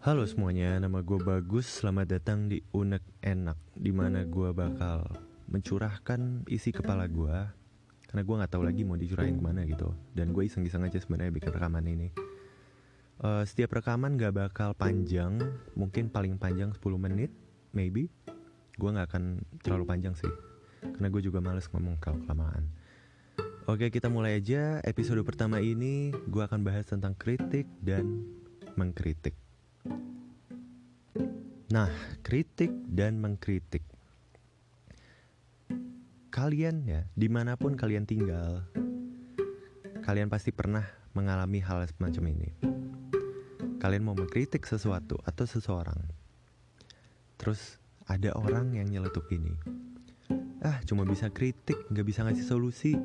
Halo semuanya, nama gue Bagus. Selamat datang di Unek Enak, di mana gue bakal mencurahkan isi kepala gue, karena gue nggak tahu lagi mau dicurahin ke mana gitu. Dan gue iseng-iseng aja sebenarnya bikin rekaman ini. Uh, setiap rekaman gak bakal panjang, mungkin paling panjang 10 menit, maybe. Gue nggak akan terlalu panjang sih, karena gue juga males ngomong kalau kelamaan. Oke, kita mulai aja. Episode pertama ini gue akan bahas tentang kritik dan mengkritik. Nah, kritik dan mengkritik. Kalian ya, di mana pun kalian tinggal, kalian pasti pernah mengalami hal semacam ini. Kalian mau mengkritik sesuatu atau seseorang. Terus ada orang yang nyeletuk ini. Ah, cuma bisa kritik, gak bisa ngasih solusi.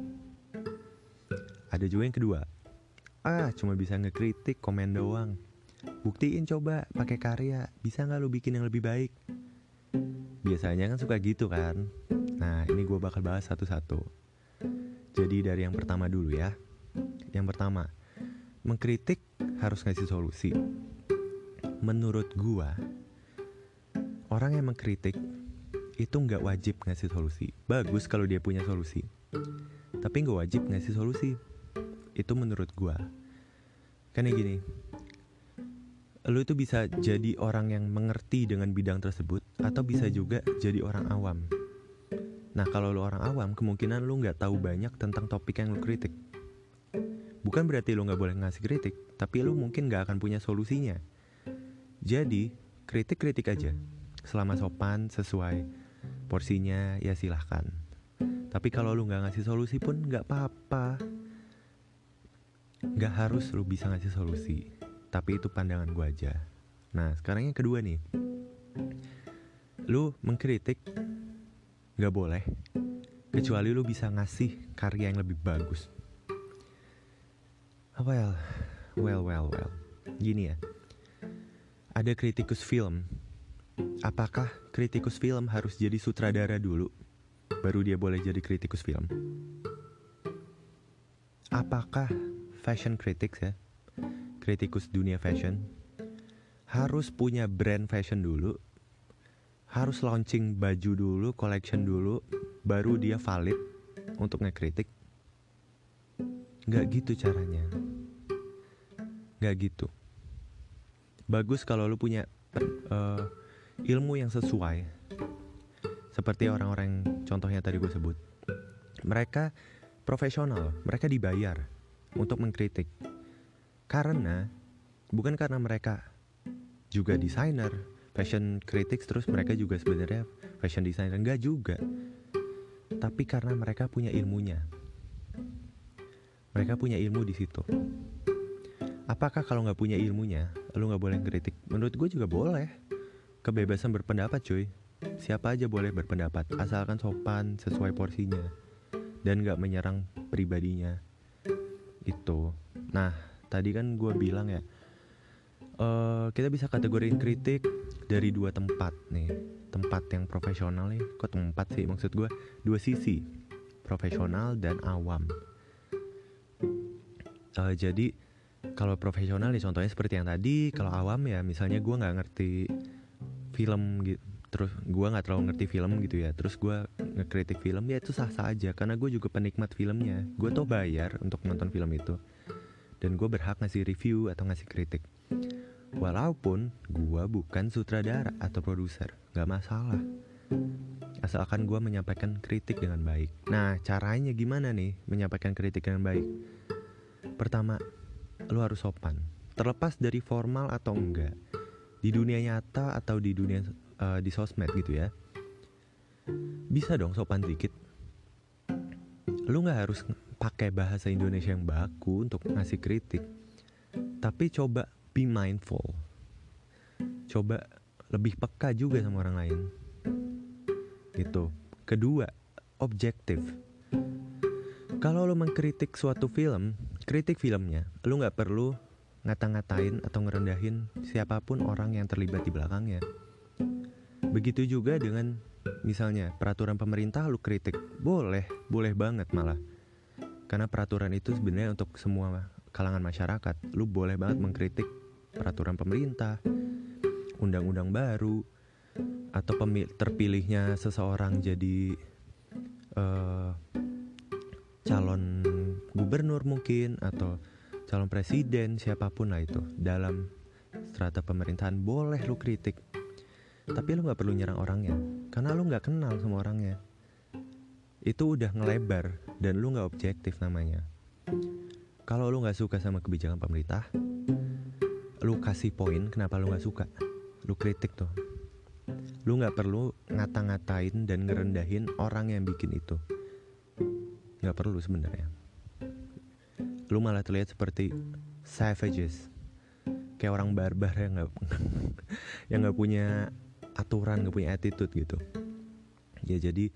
Ada juga yang kedua. Ah, cuma bisa ngekritik, komen doang Buktiin coba pakai karya, bisa nggak lu bikin yang lebih baik? Biasanya kan suka gitu kan. Nah, ini gue bakal bahas satu-satu. Jadi dari yang pertama dulu ya. Yang pertama, mengkritik harus ngasih solusi. Menurut gue, orang yang mengkritik itu nggak wajib ngasih solusi. Bagus kalau dia punya solusi, tapi nggak wajib ngasih solusi. Itu menurut gue. Kan gini, lu itu bisa jadi orang yang mengerti dengan bidang tersebut atau bisa juga jadi orang awam. Nah kalau lu orang awam kemungkinan lu nggak tahu banyak tentang topik yang lu kritik. Bukan berarti lu nggak boleh ngasih kritik, tapi lu mungkin nggak akan punya solusinya. Jadi kritik-kritik aja, selama sopan sesuai porsinya ya silahkan. Tapi kalau lu nggak ngasih solusi pun nggak apa-apa. Nggak harus lu bisa ngasih solusi tapi itu pandangan gue aja. Nah sekarang yang kedua nih. Lu mengkritik gak boleh kecuali lu bisa ngasih karya yang lebih bagus. Well well well well. Gini ya. Ada kritikus film. Apakah kritikus film harus jadi sutradara dulu baru dia boleh jadi kritikus film? Apakah fashion critics ya kritikus dunia fashion harus punya brand fashion dulu harus launching baju dulu collection dulu baru dia valid untuk ngekritik. Nggak gitu caranya. Nggak gitu. Bagus kalau lu punya uh, ilmu yang sesuai. Seperti orang-orang contohnya tadi gue sebut. Mereka profesional mereka dibayar untuk mengkritik karena bukan karena mereka juga desainer, fashion critics terus mereka juga sebenarnya fashion designer enggak juga. Tapi karena mereka punya ilmunya. Mereka punya ilmu di situ. Apakah kalau nggak punya ilmunya, lu nggak boleh kritik? Menurut gue juga boleh. Kebebasan berpendapat, cuy. Siapa aja boleh berpendapat, asalkan sopan sesuai porsinya dan nggak menyerang pribadinya. Itu. Nah, tadi kan gue bilang ya uh, kita bisa kategoriin kritik dari dua tempat nih. Tempat yang profesional nih kok tempat sih maksud gue dua sisi profesional dan awam. Uh, jadi kalau profesional nih contohnya seperti yang tadi kalau awam ya misalnya gue nggak ngerti film gitu terus gue nggak terlalu ngerti film gitu ya terus gue ngekritik film ya itu sah sah aja. Karena gue juga penikmat filmnya. Gue tuh bayar untuk nonton film itu dan gue berhak ngasih review atau ngasih kritik. Walaupun gue bukan sutradara atau produser, gak masalah. Asalkan gue menyampaikan kritik dengan baik. Nah, caranya gimana nih menyampaikan kritik dengan baik? Pertama, lo harus sopan. Terlepas dari formal atau enggak. Di dunia nyata atau di dunia uh, di sosmed gitu ya. Bisa dong sopan dikit. Lu gak harus pakai bahasa Indonesia yang baku untuk ngasih kritik. Tapi coba be mindful. Coba lebih peka juga sama orang lain. Gitu. Kedua, objektif. Kalau lo mengkritik suatu film, kritik filmnya, lo nggak perlu ngata-ngatain atau ngerendahin siapa pun orang yang terlibat di belakangnya. Begitu juga dengan misalnya peraturan pemerintah lu kritik, boleh, boleh banget malah karena peraturan itu sebenarnya untuk semua kalangan masyarakat. Lu boleh banget mengkritik peraturan pemerintah, undang-undang baru, atau terpilihnya seseorang jadi uh, calon gubernur mungkin atau calon presiden siapa pun lah itu. Dalam strata pemerintahan boleh lu kritik. Tapi lu nggak perlu nyerang orangnya. Karena lu nggak kenal sama orangnya itu udah ngelebar dan lu nggak objektif namanya. Kalau lu nggak suka sama kebijakan pemerintah lu kasih poin kenapa lu nggak suka. Lu kritik tuh. Lu nggak perlu ngata-ngatain dan ngerendahin orang yang bikin itu. Nggak perlu sebenarnya. Lu malah terlihat seperti savages. Kayak orang barbar yang nggak yang nggak punya aturan nggak punya attitude gitu. Ya jadi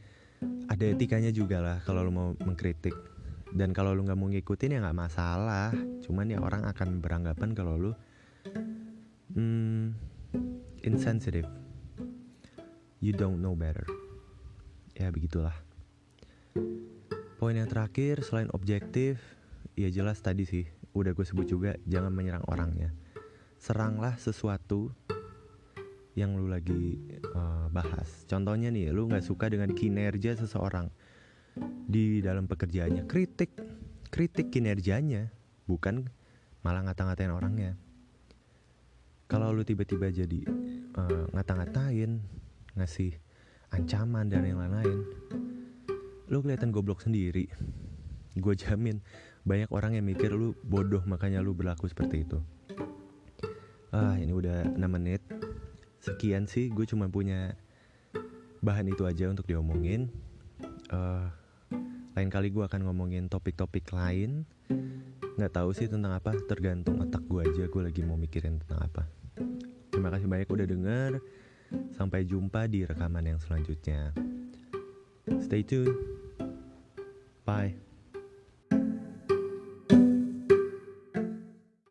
ada etikanya juga lah kalau lu mau mengkritik. Dan kalau lu nggak mau ngikutin ya nggak masalah. Cuman ya orang akan beranggapan kalau lu hmm, insensitive. You don't know better. Ya begitulah. Poin yang terakhir selain objektif, ya jelas tadi sih udah gue sebut juga jangan menyerang orangnya. Seranglah sesuatu yang lu lagi uh, bahas. Contohnya nih, lu nggak suka dengan kinerja seseorang di dalam pekerjaannya, kritik, kritik kinerjanya, bukan malah ngata-ngatain orangnya. Kalau lu tiba-tiba jadi uh, ngata-ngatain, ngasih ancaman dan yang lain-lain, lu kelihatan goblok sendiri gue jamin banyak orang yang mikir lu bodoh makanya lu berlaku seperti itu ah ini udah 6 menit sekian sih gue cuma punya bahan itu aja untuk diomongin. Uh, lain kali gue akan ngomongin topik-topik lain. Nggak tahu sih tentang apa tergantung otak gue aja gue lagi mau mikirin tentang apa. Terima kasih banyak udah denger. Sampai jumpa di rekaman yang selanjutnya. Stay tune. Bye.